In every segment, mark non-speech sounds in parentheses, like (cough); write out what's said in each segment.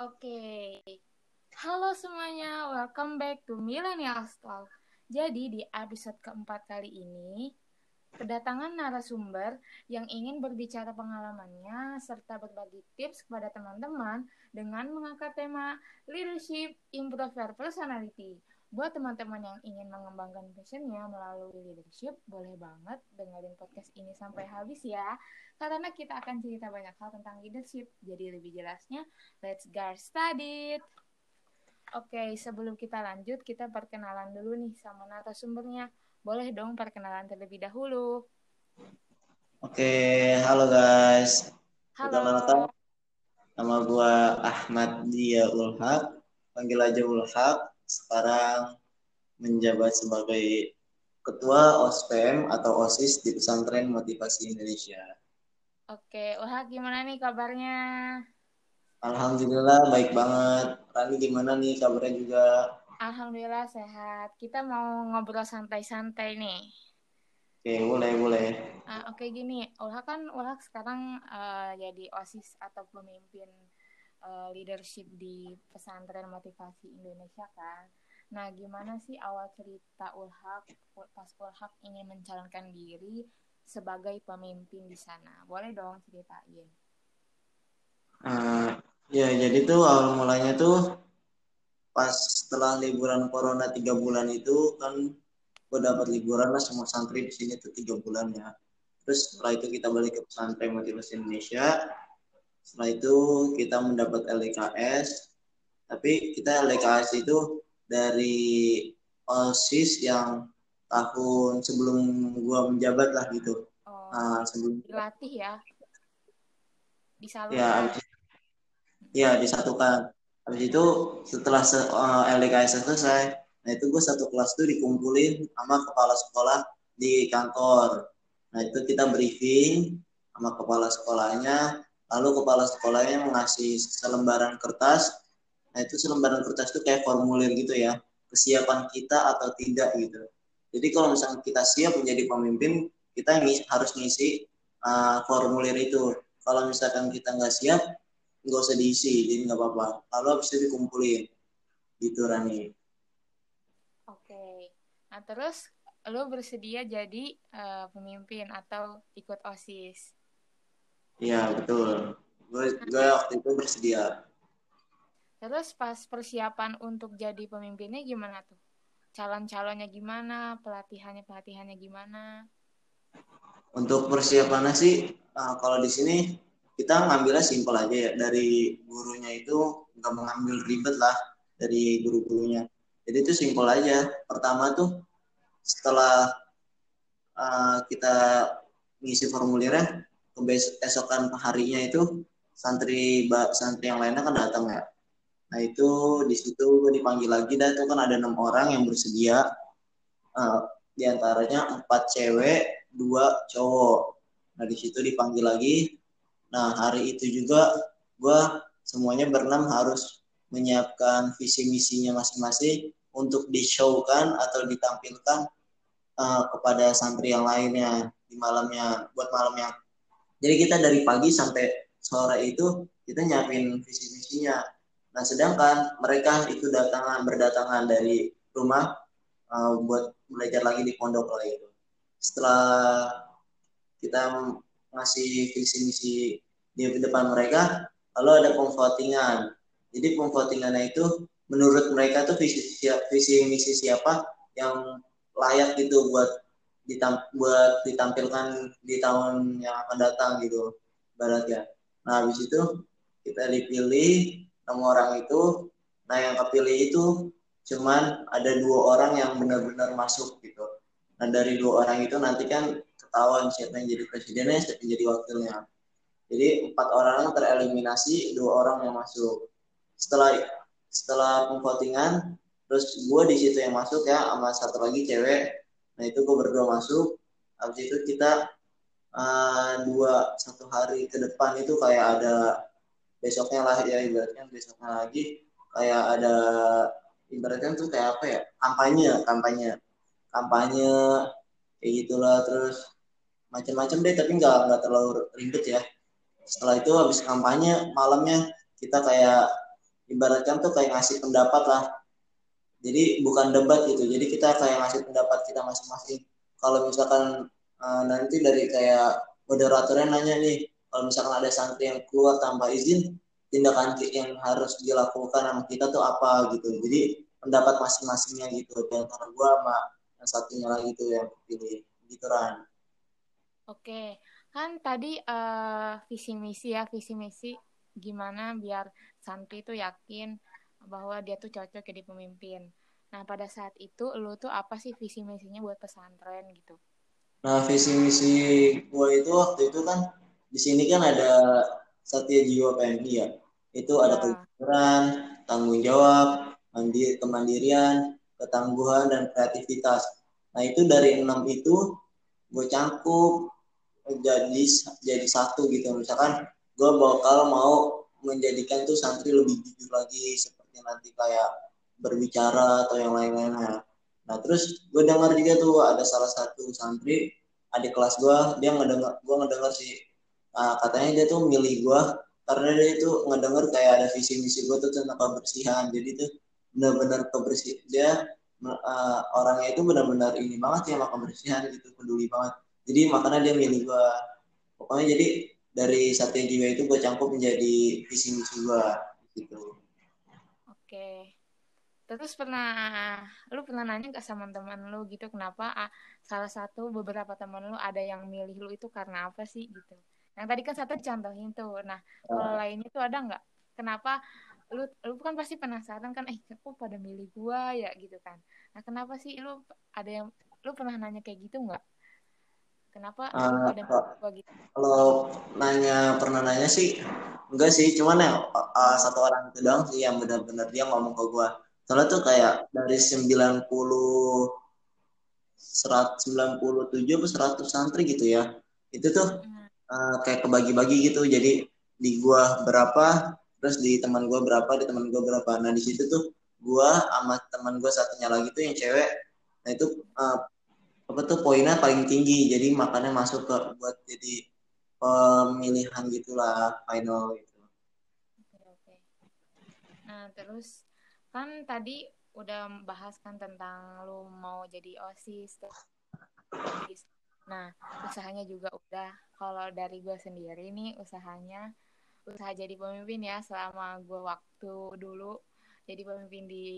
Oke, halo semuanya, welcome back to Millennial Talk. Jadi di episode keempat kali ini, kedatangan narasumber yang ingin berbicara pengalamannya serta berbagi tips kepada teman-teman dengan mengangkat tema Leadership Improve Your Personality. Buat teman-teman yang ingin mengembangkan passionnya melalui leadership, boleh banget dengerin podcast ini sampai habis ya. Karena kita akan cerita banyak hal tentang leadership. Jadi lebih jelasnya, let's get started. Oke, sebelum kita lanjut, kita perkenalan dulu nih sama narasumbernya. Boleh dong perkenalan terlebih dahulu. Oke, halo guys. Halo. Nama gua Ahmad Dia Ulhaq, panggil aja Ulhaq sekarang menjabat sebagai Ketua OSPM atau OSIS di Pesantren Motivasi Indonesia. Oke, wah gimana nih kabarnya? Alhamdulillah baik banget. Rani gimana nih kabarnya juga? Alhamdulillah sehat. Kita mau ngobrol santai-santai nih. Oke, boleh, boleh. Uh, Oke gini, Ulha kan Ulha sekarang uh, jadi OSIS atau pemimpin uh, leadership di pesantren motivasi Indonesia kan. Nah, gimana sih awal cerita Ulhak pas Ulhak ingin mencalonkan diri sebagai pemimpin di sana? Boleh dong ceritain. Uh, ya, jadi tuh awal mulanya tuh pas setelah liburan corona tiga bulan itu kan gue dapat liburan lah semua santri di sini tuh tiga bulan ya. Terus setelah itu kita balik ke pesantren motivasi Indonesia setelah itu kita mendapat LDKS, tapi kita LDKS itu dari OSIS yang tahun sebelum gua menjabat lah gitu. Oh, nah, sebelum dilatih ya. Disalurkan. Ya, abis, ya disatukan. Habis itu setelah se uh, eh, LDKS selesai, nah itu gue satu kelas tuh dikumpulin sama kepala sekolah di kantor. Nah itu kita briefing sama kepala sekolahnya, lalu kepala sekolahnya mengasih selembaran kertas. Nah itu selembaran kertas itu kayak formulir gitu ya. Kesiapan kita atau tidak gitu. Jadi kalau misalnya kita siap menjadi pemimpin kita harus ngisi uh, formulir itu. Kalau misalkan kita nggak siap nggak usah diisi jadi nggak apa-apa. Lalu habis itu dikumpulin gitu Rani. Oke. Nah terus lo bersedia jadi uh, pemimpin atau ikut osis Iya betul. Gue gue waktu itu bersedia. Terus pas persiapan untuk jadi pemimpinnya gimana tuh? Calon-calonnya gimana? Pelatihannya pelatihannya gimana? Untuk persiapannya sih uh, kalau di sini kita ngambilnya simpel aja ya dari gurunya itu nggak mengambil ribet lah dari guru-gurunya. Jadi itu simpel aja. Pertama tuh setelah uh, kita ngisi formulirnya keesokan harinya itu santri santri yang lainnya kan datang ya. Nah itu di situ dipanggil lagi dan itu kan ada enam orang yang bersedia. Uh, di antaranya empat cewek, dua cowok. Nah di situ dipanggil lagi. Nah hari itu juga gue semuanya berenam harus menyiapkan visi misinya masing-masing untuk di-showkan atau ditampilkan uh, kepada santri yang lainnya di malamnya buat malamnya jadi kita dari pagi sampai sore itu kita nyiapin visi misinya. Nah sedangkan mereka itu datangan berdatangan dari rumah uh, buat belajar lagi di pondok lah itu. Setelah kita ngasih visi misi di depan mereka, lalu ada pemvotingan. Jadi pemvotingannya itu menurut mereka tuh visi visi misi siapa yang layak gitu buat ditam buat ditampilkan di tahun yang akan datang gitu barat ya. Nah habis itu kita dipilih enam orang itu. Nah yang kepilih itu cuman ada dua orang yang benar-benar masuk gitu. Nah dari dua orang itu nanti kan ketahuan siapa yang jadi presidennya siapa yang jadi wakilnya. Jadi empat orang tereliminasi dua orang yang masuk. Setelah setelah pemvotingan terus gue di situ yang masuk ya sama satu lagi cewek nah itu gue berdua masuk. Habis itu kita uh, dua satu hari ke depan itu kayak ada besoknya lah ya ibaratnya besoknya lagi kayak ada ibaratnya tuh kayak apa ya kampanye kampanye kampanye kayak gitulah terus macam-macam deh tapi nggak nggak terlalu ribet ya. Setelah itu habis kampanye malamnya kita kayak ibaratkan tuh kayak ngasih pendapat lah jadi bukan debat gitu. Jadi kita kayak ngasih pendapat kita masing-masing. Kalau misalkan uh, nanti dari kayak moderatornya nanya nih kalau misalkan ada santri yang keluar tanpa izin tindakan yang harus dilakukan sama kita tuh apa gitu. Jadi pendapat masing-masingnya gitu. Dan antara gue sama yang satunya lagi tuh yang pilih gitu kan oke. Kan tadi uh, visi misi ya visi misi gimana biar santri itu yakin bahwa dia tuh cocok jadi pemimpin. Nah, pada saat itu lu tuh apa sih visi misinya buat pesantren gitu? Nah, visi misi gue itu waktu itu kan di sini kan ada Satya Jiwa PMI ya. Itu ada kejujuran, tanggung jawab, mandiri, kemandirian, ketangguhan dan kreativitas. Nah, itu dari enam itu gue cangkup jadi jadi satu gitu. Misalkan gue bakal mau menjadikan tuh santri lebih jujur lagi seperti nanti kayak berbicara atau yang lain-lainnya. Nah terus gue dengar juga tuh ada salah satu santri adik kelas gue dia ngedengar gue ngedengar sih uh, katanya dia tuh milih gue karena dia itu ngedengar kayak ada visi misi gue tuh tentang kebersihan jadi tuh benar-benar kebersih dia uh, orangnya itu benar-benar ini banget ya sama kebersihan gitu peduli banget jadi makanya dia milih gue pokoknya jadi dari Satya Jiwa itu gue campur menjadi visi misi gue gitu. Oke. Terus pernah lu pernah nanya gak sama teman lu gitu kenapa ah, salah satu beberapa teman lu ada yang milih lu itu karena apa sih gitu. Yang tadi kan satu contohin tuh. Nah, kalau uh. lainnya tuh ada nggak? Kenapa lu lu kan pasti penasaran kan eh kok pada milih gua ya gitu kan. Nah, kenapa sih lu ada yang lu pernah nanya kayak gitu nggak? Kenapa uh, pada gitu? Kalau nanya pernah nanya sih enggak sih, cuman ya uh, satu orang itu doang sih yang benar-benar dia ngomong ke gua. Soalnya tuh kayak dari 90 197 atau 100 santri gitu ya. Itu tuh uh, kayak kebagi-bagi gitu. Jadi di gua berapa, terus di teman gua berapa, di teman gua berapa. Nah, di situ tuh gua sama teman gua satunya lagi tuh yang cewek. Nah, itu uh, apa tuh poinnya paling tinggi jadi makanya masuk ke buat jadi pemilihan gitulah final gitu. Oke. Nah terus kan tadi udah bahas kan tentang lu mau jadi osis. Nah usahanya juga udah. Kalau dari gue sendiri nih usahanya usaha jadi pemimpin ya selama gue waktu dulu jadi pemimpin di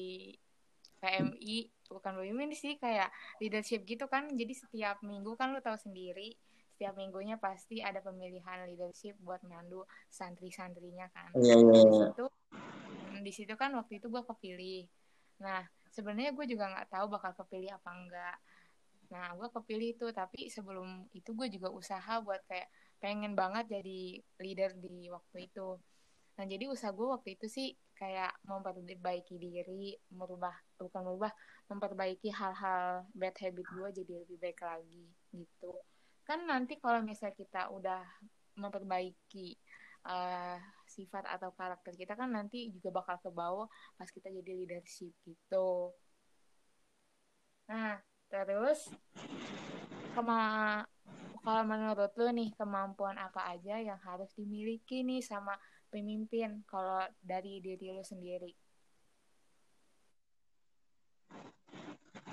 PMI bukan pemimpin sih kayak leadership gitu kan. Jadi setiap minggu kan lu tahu sendiri setiap minggunya pasti ada pemilihan leadership buat mandu santri-santrinya kan. Yeah, yeah, yeah. di situ hmm, di situ kan waktu itu gue kepilih. Nah sebenarnya gue juga nggak tahu bakal kepilih apa enggak nah gue kepilih itu tapi sebelum itu gue juga usaha buat kayak pengen banget jadi leader di waktu itu. Nah jadi usaha gue waktu itu sih kayak memperbaiki diri, merubah bukan merubah, memperbaiki hal-hal bad habit gue jadi lebih baik lagi gitu. Kan nanti kalau misalnya kita udah memperbaiki uh, sifat atau karakter kita kan nanti juga bakal ke bawah pas kita jadi leadership gitu. Nah, terus kema kalau menurut lu nih kemampuan apa aja yang harus dimiliki nih sama pemimpin kalau dari diri lu sendiri?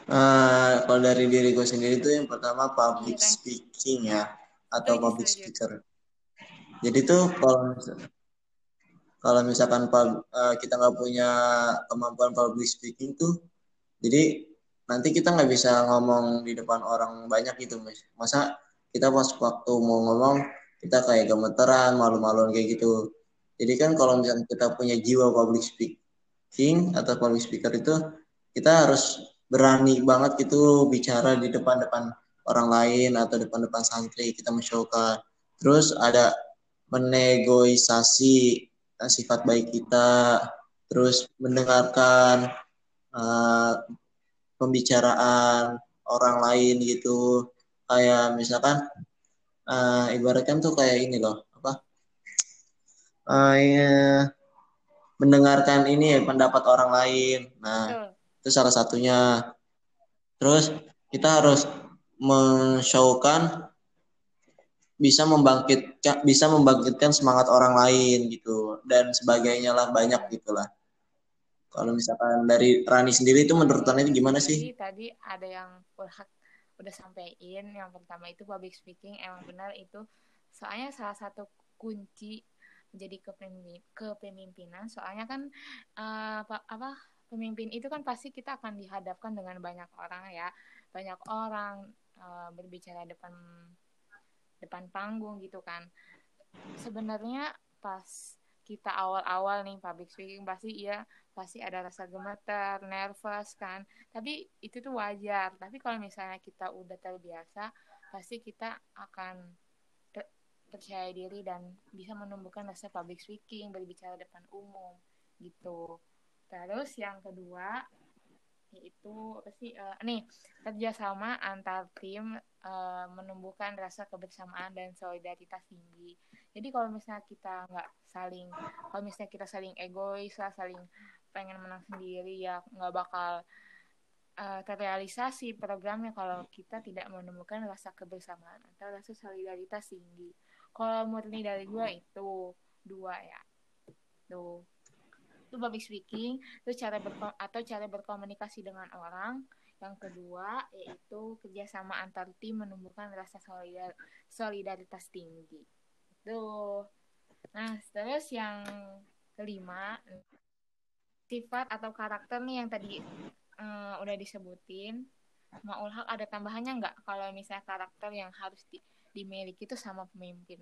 Uh, kalau dari diri gue sendiri itu yang pertama public speaking ya atau oh, public speaker. Jadi tuh kalau kalau misalkan uh, kita nggak punya kemampuan public speaking tuh, jadi nanti kita nggak bisa ngomong di depan orang banyak gitu mas. Masa kita pas waktu mau ngomong kita kayak gemeteran, malu-maluan kayak gitu. Jadi kan kalau misalnya kita punya jiwa public speaking atau public speaker itu kita harus berani banget gitu bicara di depan-depan orang lain atau depan-depan santri kita mensyaukan. Terus ada menegosiasi uh, sifat baik kita, terus mendengarkan uh, pembicaraan orang lain gitu. Kayak misalkan uh, ibaratkan tuh kayak ini loh uh, ya, mendengarkan ini ya pendapat orang lain. Nah, Betul. itu salah satunya. Terus kita harus menshowkan bisa membangkitkan bisa membangkitkan semangat orang lain gitu dan sebagainya lah banyak gitulah Kalau misalkan dari Rani sendiri itu menurut Rani itu gimana sih? Tadi ada yang udah, udah sampaikan yang pertama itu public speaking emang benar itu soalnya salah satu kunci menjadi kepemimpinan. Soalnya kan uh, apa, apa pemimpin itu kan pasti kita akan dihadapkan dengan banyak orang ya. Banyak orang uh, berbicara depan depan panggung gitu kan. Sebenarnya pas kita awal-awal nih public speaking pasti iya pasti ada rasa gemeter, nervous kan. Tapi itu tuh wajar. Tapi kalau misalnya kita udah terbiasa, pasti kita akan ter percaya diri dan bisa menumbuhkan rasa public speaking, berbicara depan umum gitu. Terus yang kedua yaitu apa sih uh, nih kerjasama antar tim uh, menumbuhkan rasa kebersamaan dan solidaritas tinggi jadi kalau misalnya kita nggak saling kalau misalnya kita saling egois lah saling pengen menang sendiri ya nggak bakal uh, terrealisasi programnya kalau kita tidak menemukan rasa kebersamaan atau rasa solidaritas tinggi. Kalau murni dari gue itu dua ya. Tuh. Itu public speaking. Itu cara berkom atau cara berkomunikasi dengan orang. Yang kedua yaitu kerjasama antar tim menumbuhkan rasa solidar solidaritas tinggi. Itu nah terus yang kelima sifat atau karakter nih yang tadi um, udah disebutin Maul Hak ada tambahannya nggak kalau misalnya karakter yang harus di, dimiliki itu sama pemimpin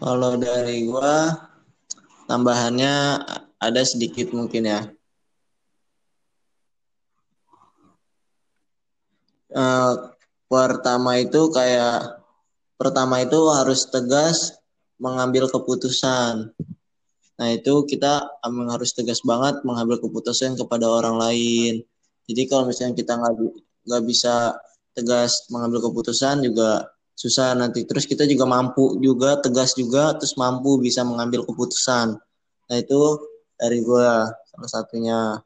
Kalau dari gua tambahannya ada sedikit mungkin ya. Uh, pertama itu kayak pertama itu harus tegas mengambil keputusan. Nah itu kita harus tegas banget mengambil keputusan kepada orang lain. Jadi kalau misalnya kita nggak bisa tegas mengambil keputusan juga susah nanti terus kita juga mampu juga tegas juga terus mampu bisa mengambil keputusan nah itu dari gue salah satunya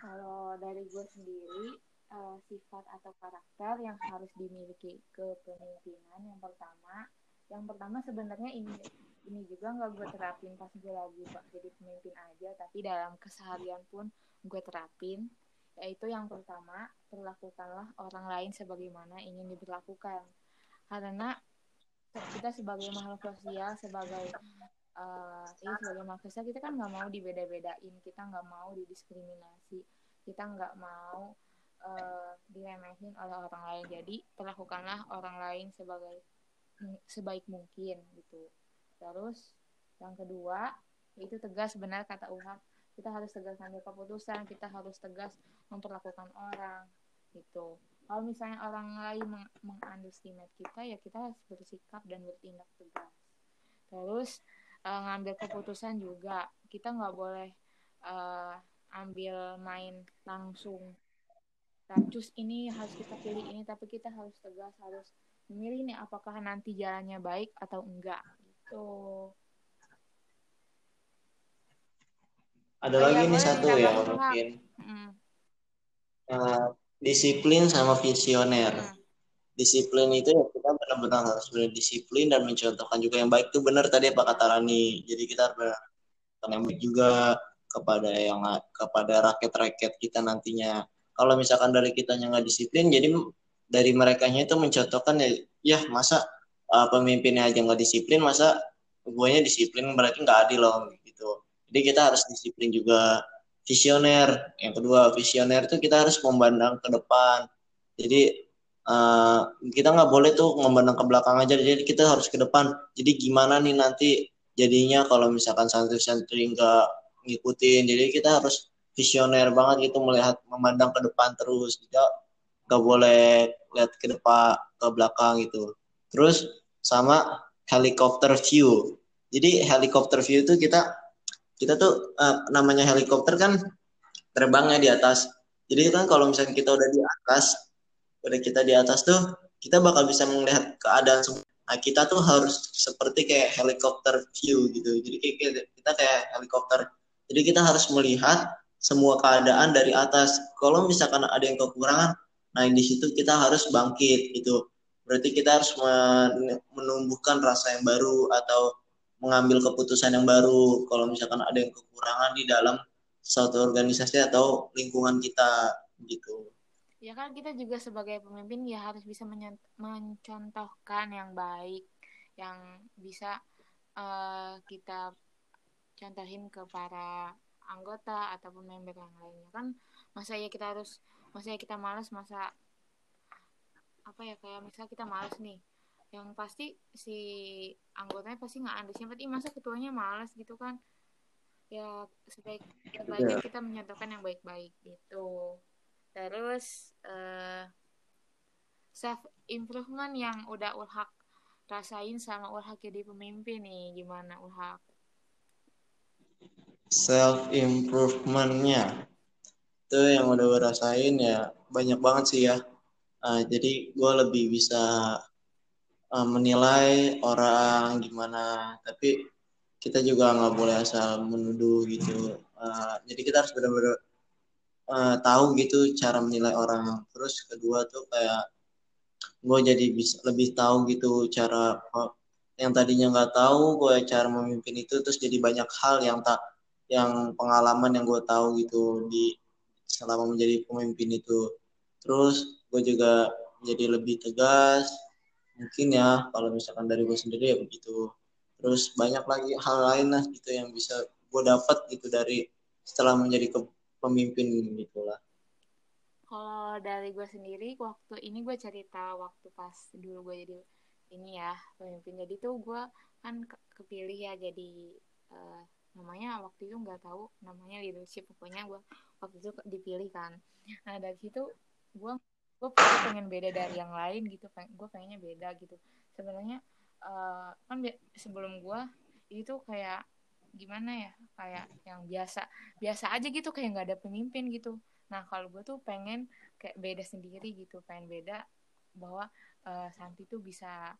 kalau dari gue sendiri uh, sifat atau karakter yang harus dimiliki kepemimpinan yang pertama. Yang pertama sebenarnya ini ini juga nggak gue terapin pas gue lagi jadi pemimpin aja tapi dalam keseharian pun gue terapin. Yaitu yang pertama perlakukanlah orang lain sebagaimana ingin diberlakukan karena kita sebagai makhluk sosial sebagai uh, ini sebagai makhluk sosial kita kan nggak mau dibeda-bedain kita nggak mau didiskriminasi kita nggak mau uh, diremehin oleh orang lain. Jadi perlakukanlah orang lain sebagai sebaik mungkin gitu. Terus yang kedua itu tegas benar kata Uha kita harus tegas ambil keputusan kita harus tegas memperlakukan orang gitu. Kalau misalnya orang lain meng kita ya kita harus bersikap dan bertindak tegas. Terus uh, ngambil keputusan juga. Kita nggak boleh uh, ambil main langsung Racus ini harus kita pilih ini tapi kita harus tegas harus memilih nih apakah nanti jalannya baik atau enggak gitu ada oh, lagi ya, nih satu ya mungkin hmm. uh, disiplin sama visioner. Hmm. Disiplin itu ya kita benar-benar harus berdisiplin dan mencontohkan juga yang baik itu benar tadi apa kata Rani. Jadi kita harus yang baik juga kepada yang kepada rakyat-rakyat kita nantinya. Kalau misalkan dari kita yang nggak disiplin, jadi dari mereka itu mencontohkan ya, ya masa uh, pemimpinnya aja nggak disiplin, masa guanya disiplin berarti nggak adil loh gitu. Jadi kita harus disiplin juga visioner. Yang kedua, visioner itu kita harus memandang ke depan. Jadi uh, kita nggak boleh tuh memandang ke belakang aja. Jadi kita harus ke depan. Jadi gimana nih nanti jadinya kalau misalkan santri-santri nggak ngikutin. Jadi kita harus visioner banget gitu melihat memandang ke depan terus. Kita nggak boleh lihat ke depan ke belakang gitu. Terus sama helikopter view. Jadi helikopter view itu kita kita tuh uh, namanya helikopter kan terbangnya di atas. Jadi kan kalau misalnya kita udah di atas, udah kita di atas tuh kita bakal bisa melihat keadaan semua. Nah, kita tuh harus seperti kayak helikopter view gitu. Jadi kita kayak helikopter. Jadi kita harus melihat semua keadaan dari atas. Kalau misalkan ada yang kekurangan, nah di situ kita harus bangkit gitu. berarti kita harus menumbuhkan rasa yang baru atau mengambil keputusan yang baru kalau misalkan ada yang kekurangan di dalam suatu organisasi atau lingkungan kita gitu. Ya kan kita juga sebagai pemimpin ya harus bisa mencontohkan yang baik yang bisa uh, kita contohin ke para anggota ataupun member yang lainnya. Kan masa ya kita harus masa ya kita malas masa apa ya kayak misalnya kita malas nih yang pasti si anggotanya pasti nggak ada siapa. Masa ketuanya malas gitu kan? Ya sebaik sebaiknya yeah. kita menyatakan yang baik-baik gitu. Terus uh, self improvement yang udah ulhak rasain sama ulhak jadi pemimpin nih. Gimana ulhak self improvementnya itu yang udah gue rasain ya banyak banget sih ya. Uh, jadi gue lebih bisa uh, menilai orang gimana. Tapi kita juga nggak boleh asal menuduh gitu. Uh, jadi kita harus benar-benar uh, tahu gitu cara menilai orang. Terus kedua tuh kayak gue jadi bisa lebih tahu gitu cara uh, yang tadinya nggak tahu gue cara memimpin itu terus jadi banyak hal yang tak yang pengalaman yang gue tahu gitu di selama menjadi pemimpin itu. Terus gue juga jadi lebih tegas mungkin ya kalau misalkan dari gue sendiri ya begitu. Terus banyak lagi hal lain lah gitu yang bisa gue dapat gitu dari setelah menjadi pemimpin gitulah kalau dari gue sendiri waktu ini gue cerita waktu pas dulu gue jadi ini ya pemimpin. Jadi tuh gue kan ke kepilih ya jadi uh, namanya waktu itu nggak tahu namanya leadership pokoknya gue waktu itu dipilih kan. Nah dari situ gue gue pengen beda dari yang lain gitu gue pengennya beda gitu. Sebenarnya uh, kan sebelum gue itu kayak gimana ya kayak yang biasa biasa aja gitu kayak nggak ada pemimpin gitu. Nah kalau gue tuh pengen kayak beda sendiri gitu pengen beda bahwa uh, Santi tuh bisa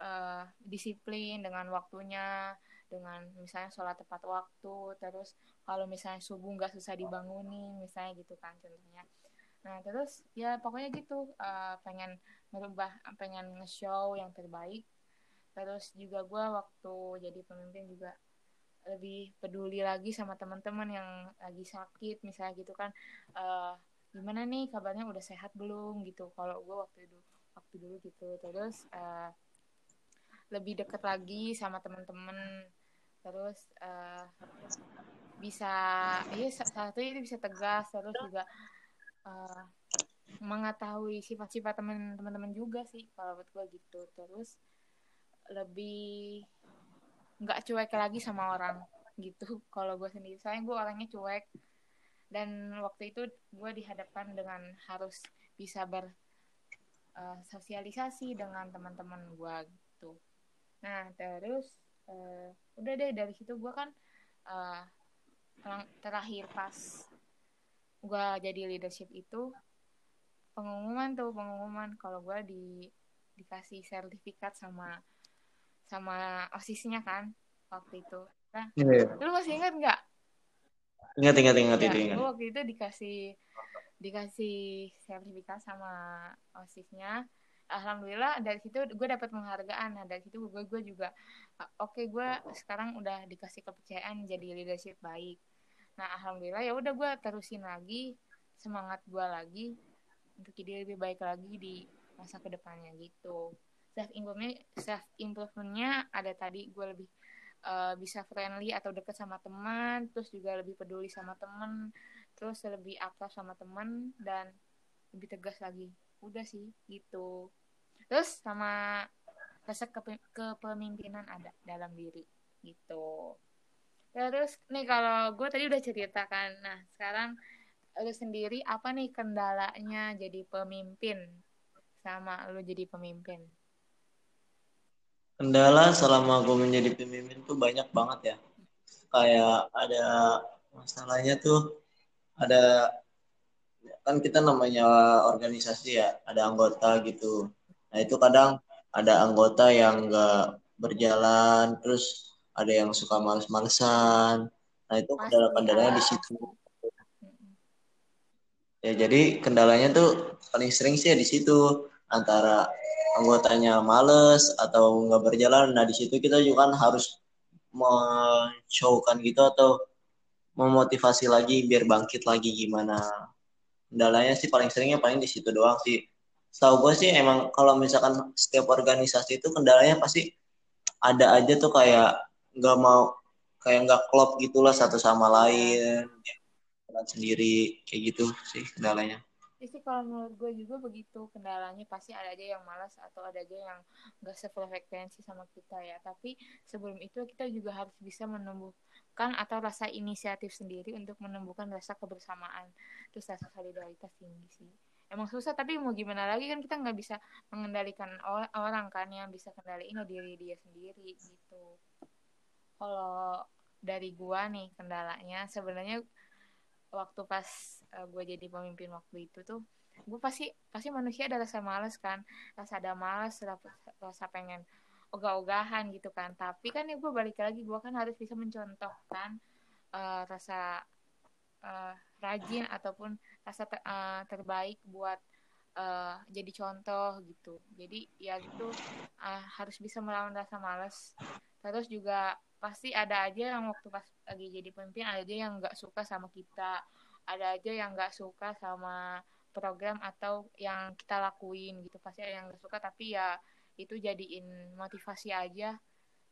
uh, disiplin dengan waktunya dengan misalnya sholat tepat waktu terus kalau misalnya subuh nggak susah dibangunin misalnya gitu kan contohnya. Nah terus ya pokoknya gitu uh, pengen merubah pengen nge-show yang terbaik. Terus juga gue waktu jadi pemimpin juga lebih peduli lagi sama teman-teman yang lagi sakit misalnya gitu kan. Uh, gimana nih kabarnya udah sehat belum gitu? Kalau gue waktu itu waktu dulu gitu. Terus uh, lebih deket lagi sama teman-teman terus uh, bisa ya satu itu bisa tegas terus juga uh, mengetahui sifat-sifat teman-teman juga sih kalau buat gue gitu. Terus lebih nggak cuek lagi sama orang gitu (laughs) kalau gue sendiri. Soalnya gue orangnya cuek. Dan waktu itu gue dihadapkan dengan harus bisa ber uh, sosialisasi dengan teman-teman gue gitu. Nah terus uh, udah deh dari situ gue kan uh, terakhir pas gue jadi leadership itu pengumuman tuh pengumuman. Kalau gue di dikasih sertifikat sama sama osisnya kan waktu itu. Nah yeah. lu masih ingat nggak? Ingat ingat ingat ya, ingat. waktu itu dikasih dikasih sertifikat sama osisnya alhamdulillah dari situ gue dapat penghargaan. Nah dari situ gue gue juga oke okay, gue sekarang udah dikasih kepercayaan jadi leadership baik. Nah alhamdulillah ya udah gue terusin lagi semangat gue lagi untuk jadi lebih baik lagi di masa ke depannya gitu. Self improvementnya self improvementnya ada tadi gue lebih uh, bisa friendly atau deket sama teman terus juga lebih peduli sama teman terus lebih akrab sama teman dan lebih tegas lagi. Udah sih gitu terus sama rasa kepemimpinan ada dalam diri gitu. Terus nih kalau gue tadi udah ceritakan nah sekarang lu sendiri apa nih kendalanya jadi pemimpin? Sama lu jadi pemimpin. Kendala selama gue menjadi pemimpin tuh banyak banget ya. Kayak ada masalahnya tuh ada kan kita namanya organisasi ya ada anggota gitu nah itu kadang ada anggota yang enggak berjalan terus ada yang suka males-malesan. Nah itu kendala-kendalanya di situ. Ya jadi kendalanya tuh paling sering sih ya di situ antara anggotanya males atau nggak berjalan. Nah di situ kita juga kan harus menshowkan gitu atau memotivasi lagi biar bangkit lagi gimana. Kendalanya sih paling seringnya paling di situ doang sih setahu gue sih emang kalau misalkan setiap organisasi itu kendalanya pasti ada aja tuh kayak nggak mau kayak nggak klop gitulah satu sama lain jalan sendiri kayak gitu sih kendalanya. Sih kalau menurut gue juga begitu kendalanya pasti ada aja yang malas atau ada aja yang nggak sefrekuensi sama kita ya. Tapi sebelum itu kita juga harus bisa menumbuhkan atau rasa inisiatif sendiri untuk menumbuhkan rasa kebersamaan terus rasa solidaritas tinggi sih emang susah tapi mau gimana lagi kan kita nggak bisa mengendalikan orang kan yang bisa kendaliin diri dia sendiri gitu. Kalau dari gua nih kendalanya sebenarnya waktu pas uh, gue jadi pemimpin waktu itu tuh gue pasti pasti manusia ada rasa males kan rasa ada males rasa pengen ogah-ogahan gitu kan. Tapi kan ya gue balik lagi gue kan harus bisa mencontohkan uh, rasa uh, rajin ataupun rasa ter, uh, terbaik buat uh, jadi contoh gitu. Jadi ya gitu uh, harus bisa melawan rasa males. Terus juga pasti ada aja yang waktu pas lagi jadi pemimpin ada aja yang nggak suka sama kita. Ada aja yang nggak suka sama program atau yang kita lakuin gitu. Pasti ada yang nggak suka tapi ya itu jadiin motivasi aja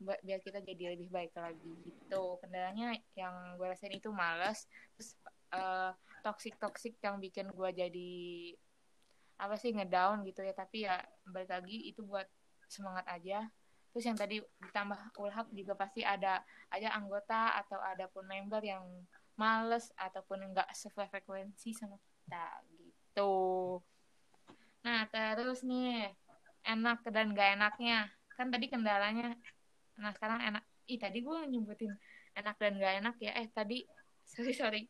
biar kita jadi lebih baik lagi gitu. Kendalanya yang gue rasain itu males. Terus uh, toxic toxic yang bikin gue jadi apa sih ngedown gitu ya. Tapi ya balik lagi itu buat semangat aja. Terus yang tadi ditambah ulhak juga pasti ada aja anggota atau ada pun member yang males ataupun enggak sefrekuensi sama kita gitu. Nah terus nih enak dan gak enaknya. Kan tadi kendalanya nah sekarang enak ih tadi gue nyebutin enak dan gak enak ya. Eh tadi (laughs) sorry sorry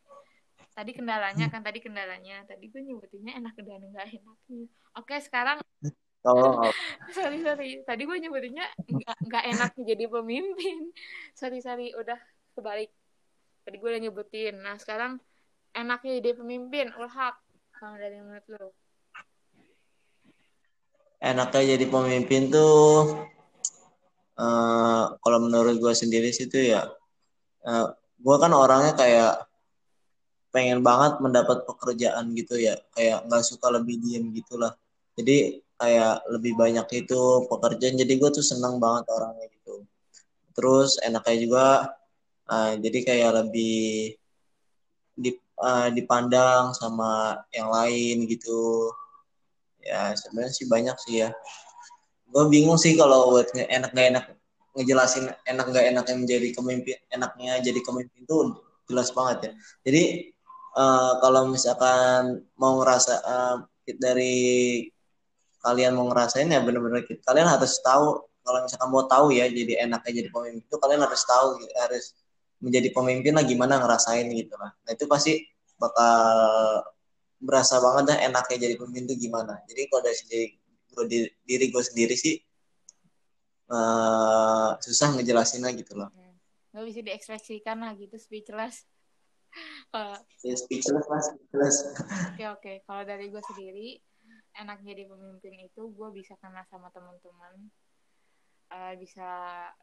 tadi kendalanya kan tadi kendalanya tadi gue nyebutinnya enak dan gak enaknya oke sekarang (laughs) Oh. (laughs) sorry sorry, tadi gue nyebutinnya nggak nggak enak jadi pemimpin. (laughs) sorry sorry, udah kebalik. Tadi gue udah nyebutin. Nah sekarang enaknya jadi pemimpin, ulhak. Kalau dari menurut lo? Enaknya jadi pemimpin tuh, uh, kalau menurut gue sendiri sih tuh ya, uh, gue kan orangnya kayak pengen banget mendapat pekerjaan gitu ya, kayak nggak suka lebih diem gitulah. Jadi kayak lebih banyak itu pekerjaan. Jadi gue tuh senang banget orangnya gitu. Terus enaknya juga uh, jadi kayak lebih dip, uh, dipandang sama yang lain gitu. Ya sebenarnya sih banyak sih ya. Gue bingung sih kalau buat enak gak enak ngejelasin enak gak enaknya menjadi pemimpin enaknya jadi pemimpin tuh jelas banget ya. Jadi uh, kalau misalkan mau ngerasa uh, dari kalian mau ngerasain ya bener-bener kalian harus tahu. Kalau misalkan mau tahu ya jadi enaknya jadi pemimpin itu kalian harus tahu harus menjadi pemimpin lah gimana ngerasain gitu lah nah itu pasti bakal berasa banget dah enaknya jadi pemimpin itu gimana. Jadi kalau dari sendiri diri, gue sendiri sih uh, susah ngejelasinnya gitu loh. Hmm. nggak bisa diekspresikan lah gitu speechless kalau ya, speechless lah speechless. Oke oke. Kalau dari gue sendiri enak jadi pemimpin itu gue bisa kenal sama teman-teman. Uh, bisa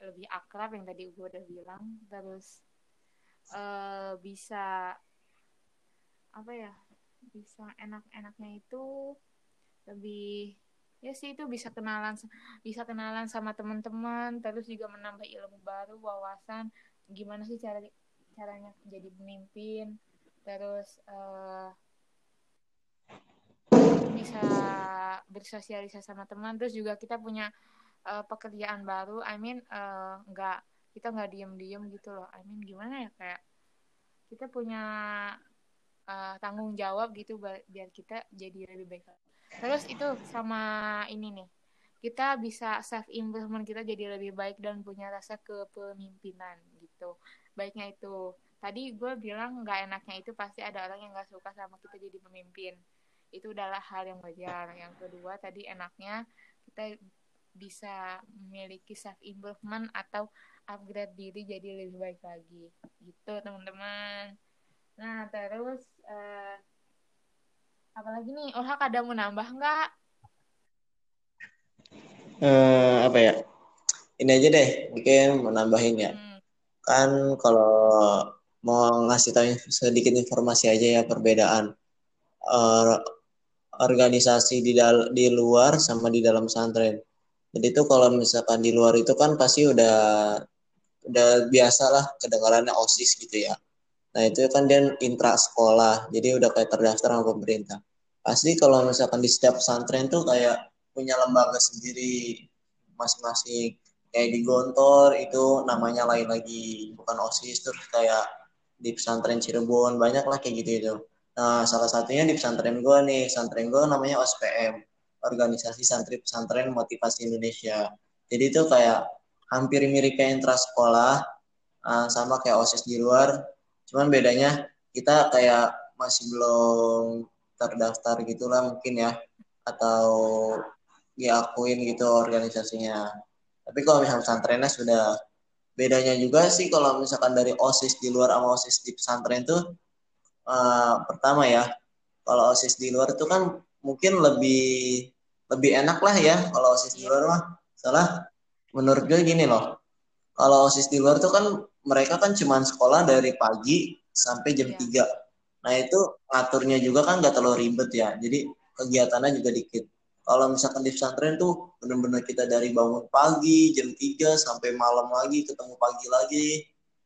lebih akrab yang tadi gue udah bilang. Terus uh, bisa apa ya bisa enak-enaknya itu lebih ya sih itu bisa kenalan bisa kenalan sama teman-teman terus juga menambah ilmu baru wawasan. Gimana sih cara caranya jadi pemimpin terus uh, bisa bersosialisasi sama teman terus juga kita punya uh, pekerjaan baru. I mean uh, nggak kita nggak diem-diem gitu loh. I mean gimana ya kayak kita punya uh, tanggung jawab gitu biar kita jadi lebih baik. Terus itu sama ini nih kita bisa self improvement kita jadi lebih baik dan punya rasa kepemimpinan gitu baiknya itu. Tadi gue bilang nggak enaknya itu pasti ada orang yang nggak suka sama kita jadi pemimpin. Itu adalah hal yang wajar. Yang kedua tadi enaknya kita bisa memiliki self improvement atau upgrade diri jadi lebih baik lagi. Gitu teman-teman. Nah terus uh, apalagi nih? Orhak ada mau nambah nggak? Eh, apa ya? Ini aja deh mungkin menambahin ya. Hmm. Kan kalau mau ngasih tahu sedikit informasi aja ya perbedaan eh, organisasi di di luar sama di dalam pesantren. Jadi itu kalau misalkan di luar itu kan pasti udah udah biasa lah kedengarannya osis gitu ya. Nah itu kan dia intra sekolah jadi udah kayak terdaftar sama pemerintah. Pasti kalau misalkan di setiap pesantren tuh kayak punya lembaga sendiri masing-masing kayak di Gontor itu namanya lain lagi. Bukan osis terus kayak di pesantren Cirebon banyak lah kayak gitu itu. Nah salah satunya di pesantren gue nih. Pesantren gue namanya OSPM organisasi santri pesantren motivasi Indonesia. Jadi itu kayak hampir mirip kayak intra sekolah uh, sama kayak osis di luar. Cuman bedanya kita kayak masih belum terdaftar gitulah mungkin ya atau diakuin gitu organisasinya tapi kalau misalnya pesantrennya sudah bedanya juga sih kalau misalkan dari osis di luar sama osis di pesantren tuh uh, pertama ya kalau osis di luar itu kan mungkin lebih lebih enak lah ya kalau osis di luar mah. Salah menurut gue gini loh kalau osis di luar tuh kan mereka kan cuma sekolah dari pagi sampai jam Iya. 3 nah itu ngaturnya juga kan gak terlalu ribet ya. Jadi kegiatannya juga dikit kalau misalkan di pesantren tuh bener-bener kita dari bangun pagi jam 3 sampai malam lagi ketemu pagi lagi.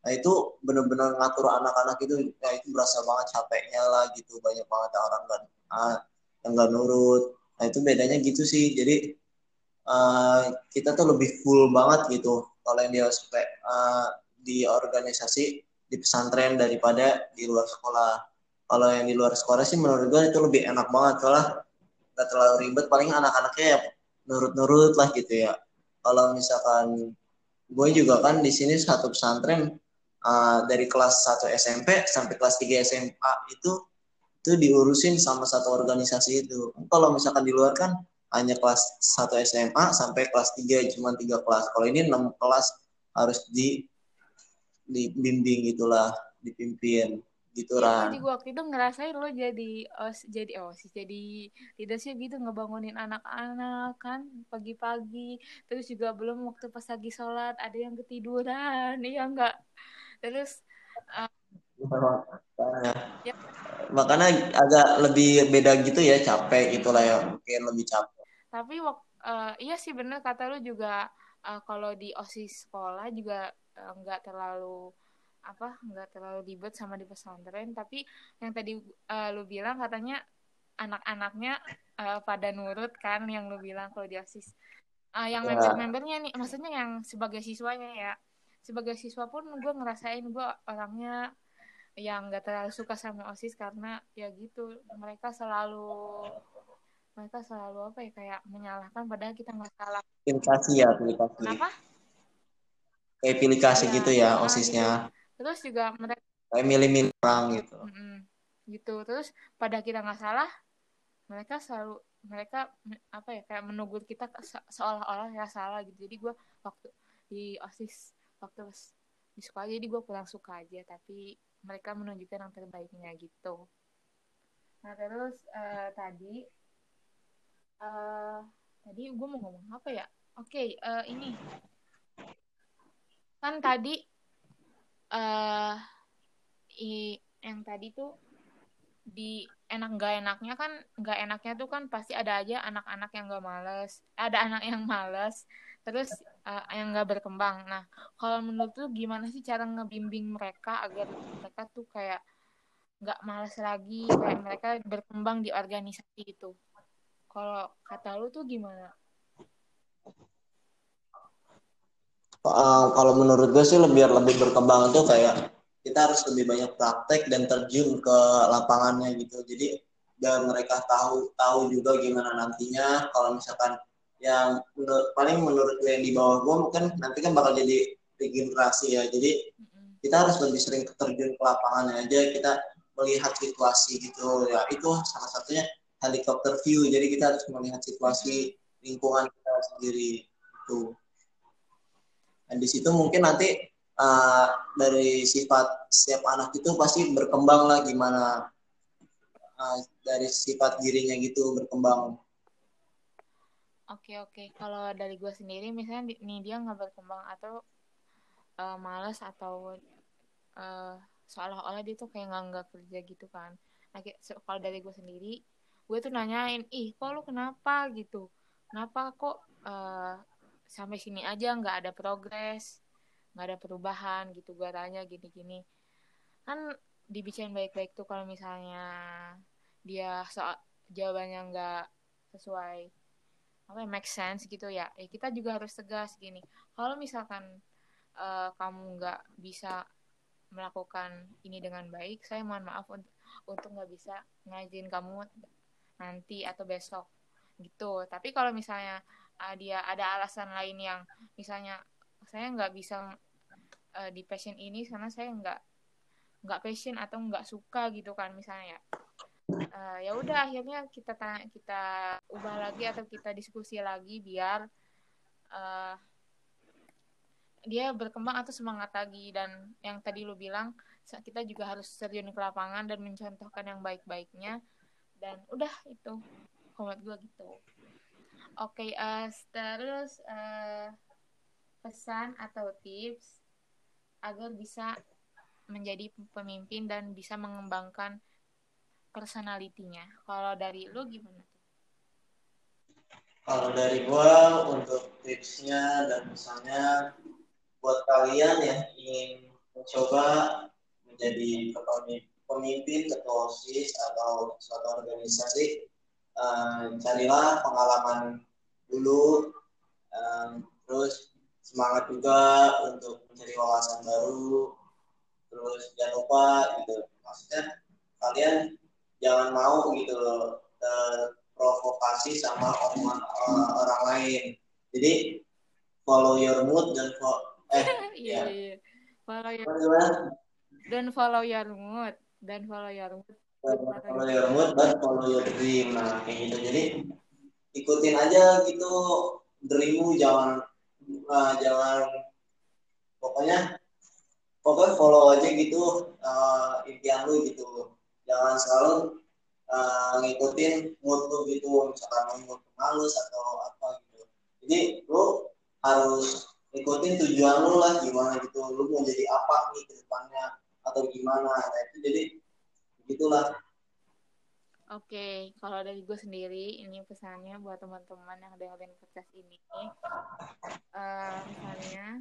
Nah itu bener-bener ngatur anak-anak itu ya itu berasa banget capeknya lah gitu. Banyak banget orang kan yang nggak nurut. Nah itu bedanya gitu sih. Jadi uh, kita tuh lebih full banget gitu. Kalau yang di uh, di organisasi di pesantren daripada di luar sekolah. Kalau yang di luar sekolah sih menurut gue itu lebih enak banget soalnya gak terlalu ribet paling anak-anaknya ya nurut-nurut lah gitu ya. Kalau misalkan gue juga kan di sini satu pesantren uh, dari kelas 1 SMP sampai kelas 3 SMA itu itu diurusin sama satu organisasi itu. Kalau misalkan di luar kan hanya kelas 1 SMA sampai kelas 3 cuma tiga kelas. Kalau ini 6 kelas harus di dibimbing gitulah dipimpin gitu Iya, Ran. gua waktu itu ngerasain lo jadi os jadi osis jadi leadership gitu ngebangunin anak-anak kan pagi-pagi terus juga belum waktu pas lagi sholat ada yang ketiduran iya enggak terus uh, ya. makanya agak lebih beda gitu ya capek gitulah ya mungkin lebih capek tapi uh, iya sih bener kata lo juga uh, kalau di osis sekolah juga nggak uh, terlalu apa nggak terlalu ribet sama di pesantren. Tapi yang tadi uh, lu bilang katanya anak-anaknya uh, pada nurut kan yang lu bilang kalau di osis uh, yang ya. member-membernya nih maksudnya yang sebagai siswanya ya. Sebagai siswa pun gue ngerasain gue orangnya yang nggak terlalu suka sama osis karena ya gitu mereka selalu mereka selalu apa ya kayak menyalahkan padahal kita nggak salah. Aplikasi ya aplikasi kenapa? Kayak aplikasi ya, gitu ya osisnya. gitu terus juga mereka kayak milih-milih orang gitu. Mm -mm, gitu. Terus pada kita nggak salah mereka selalu mereka apa ya kayak menegur kita se seolah-olah ya salah gitu. Jadi gue waktu di osis waktu di sekolah jadi gue pulang suka aja tapi mereka menunjukkan yang terbaiknya gitu. Nah terus uh, tadi uh, tadi gue mau ngomong apa ya? Oke okay, uh, ini. Kan tadi uh, i, yang tadi tuh di enak nggak enaknya kan nggak enaknya tuh kan pasti ada aja anak-anak yang nggak males. Ada anak yang males terus uh, yang nggak berkembang. Nah kalau menurut tuh gimana sih cara ngebimbing mereka agar mereka tuh kayak nggak males lagi kayak mereka berkembang di organisasi itu? Kalau kata lu tuh gimana uh, kalau menurut gue sih lebih lebih berkembang itu kayak kita harus lebih banyak praktek dan terjun ke lapangannya gitu. Jadi dan mereka tahu tahu juga gimana nantinya. Kalau misalkan yang menurut, paling menurut gue yang di bawah gue mungkin nanti kan bakal jadi regenerasi ya. Jadi kita harus lebih sering terjun ke lapangannya aja. Kita melihat situasi gitu. Ya itu salah satunya helikopter view. Jadi kita harus melihat situasi lingkungan kita sendiri. Itu dan di situ mungkin nanti uh, dari sifat setiap anak itu pasti berkembang lah gimana uh, dari sifat dirinya gitu berkembang. Oke oke, kalau dari gue sendiri misalnya nih dia nggak berkembang atau uh, males atau uh, seolah-olah dia tuh kayak nggak kerja gitu kan. Nah, kalau dari gue sendiri, gue tuh nanyain, ih kok lu kenapa gitu? Kenapa kok uh, sampai sini aja nggak ada progres, nggak ada perubahan gitu? Gue tanya gini-gini. Kan dibicarain baik-baik tuh kalau misalnya dia soal jawabannya nggak sesuai apa ya, make sense gitu ya eh, kita juga harus tegas gini kalau misalkan uh, kamu nggak bisa melakukan ini dengan baik saya mohon maaf untuk untuk nggak bisa ngajin kamu nanti atau besok gitu tapi kalau misalnya uh, dia ada alasan lain yang misalnya saya nggak bisa uh, di passion ini karena saya nggak nggak passion atau nggak suka gitu kan misalnya ya. Uh, ya udah akhirnya kita kita ubah lagi atau kita diskusi lagi biar uh, dia berkembang atau semangat lagi. Dan yang tadi lu bilang kita juga harus terjun ke lapangan dan mencontohkan yang baik-baiknya. Dan udah itu. Komentar gue gitu oke okay, uh, terus uh, pesan atau tips agar bisa menjadi pemimpin dan bisa mengembangkan personalitinya. Kalau dari lu gimana? Kalau dari gua untuk tipsnya dan misalnya buat kalian yang ingin mencoba menjadi pemimpin ketua OSIS atau suatu organisasi, um, carilah pengalaman dulu, um, terus semangat juga untuk mencari wawasan baru, terus jangan lupa gitu, maksudnya kalian jangan mau gitu loh terprovokasi sama omongan uh, orang lain jadi follow your mood dan follow eh (laughs) iya, ya. iya. follow your mood dan follow your mood dan follow your mood follow your mood dan follow your dream. Nah kayak gitu. Jadi ikutin aja gitu dreammu jangan uh, jangan pokoknya pokoknya follow aja gitu uh, impian lu gitu. Jangan selalu uh, ngikutin mood lu gitu. Misalkan mood males atau apa gitu. Jadi lu harus ikutin tujuan lu lah gimana gitu. Lu mau jadi apa nih ke depannya atau gimana. Nah itu jadi begitulah Oke, kalau dari gue sendiri, ini pesannya buat teman-teman yang dengerin podcast ini. Uh, misalnya,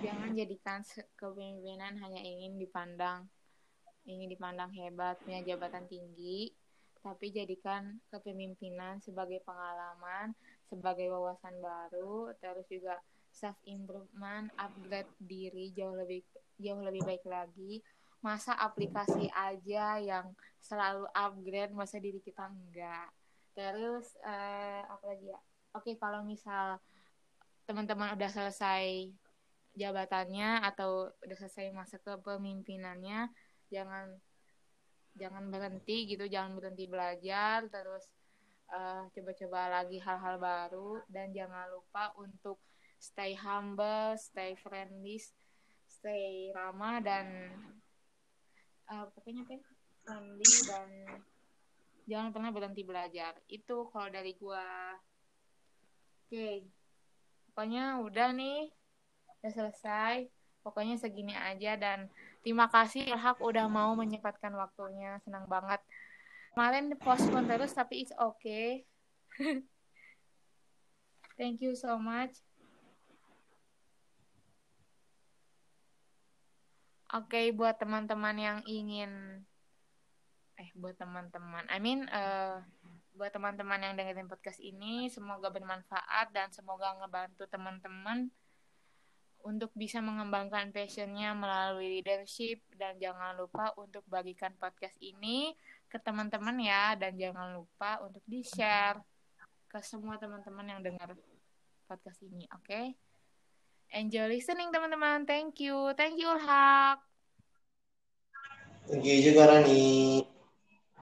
jangan jadikan kepemimpinan hanya ingin dipandang ingin dipandang hebat, punya jabatan tinggi, tapi jadikan kepemimpinan sebagai pengalaman, sebagai wawasan baru, terus juga self improvement, upgrade diri jauh lebih jauh lebih baik lagi. Masa aplikasi aja yang selalu upgrade, masa diri kita enggak. Terus uh, apa lagi ya? Oke, kalau misal teman-teman udah selesai jabatannya atau udah selesai masa kepemimpinannya, jangan jangan berhenti gitu jangan berhenti belajar terus uh, coba-coba lagi hal-hal baru dan jangan lupa untuk stay humble stay friendly stay ramah dan uh, pokoknya apa ya? friendly dan jangan pernah berhenti belajar itu kalau dari gua oke okay. pokoknya udah nih udah selesai pokoknya segini aja dan Terima kasih Ilhak udah mau menyempatkan waktunya. Senang banget. Kemarin postpone terus tapi it's okay. (laughs) Thank you so much. Oke, okay, buat teman-teman yang ingin eh buat teman-teman, I mean uh, buat teman-teman yang dengerin podcast ini, semoga bermanfaat dan semoga ngebantu teman-teman untuk bisa mengembangkan passionnya melalui leadership. Dan jangan lupa untuk bagikan podcast ini ke teman-teman ya dan jangan lupa untuk di share ke semua teman-teman yang dengar podcast ini oke? Okay? enjoy listening teman-teman. Thank you. Thank you Hak thank you juga Rani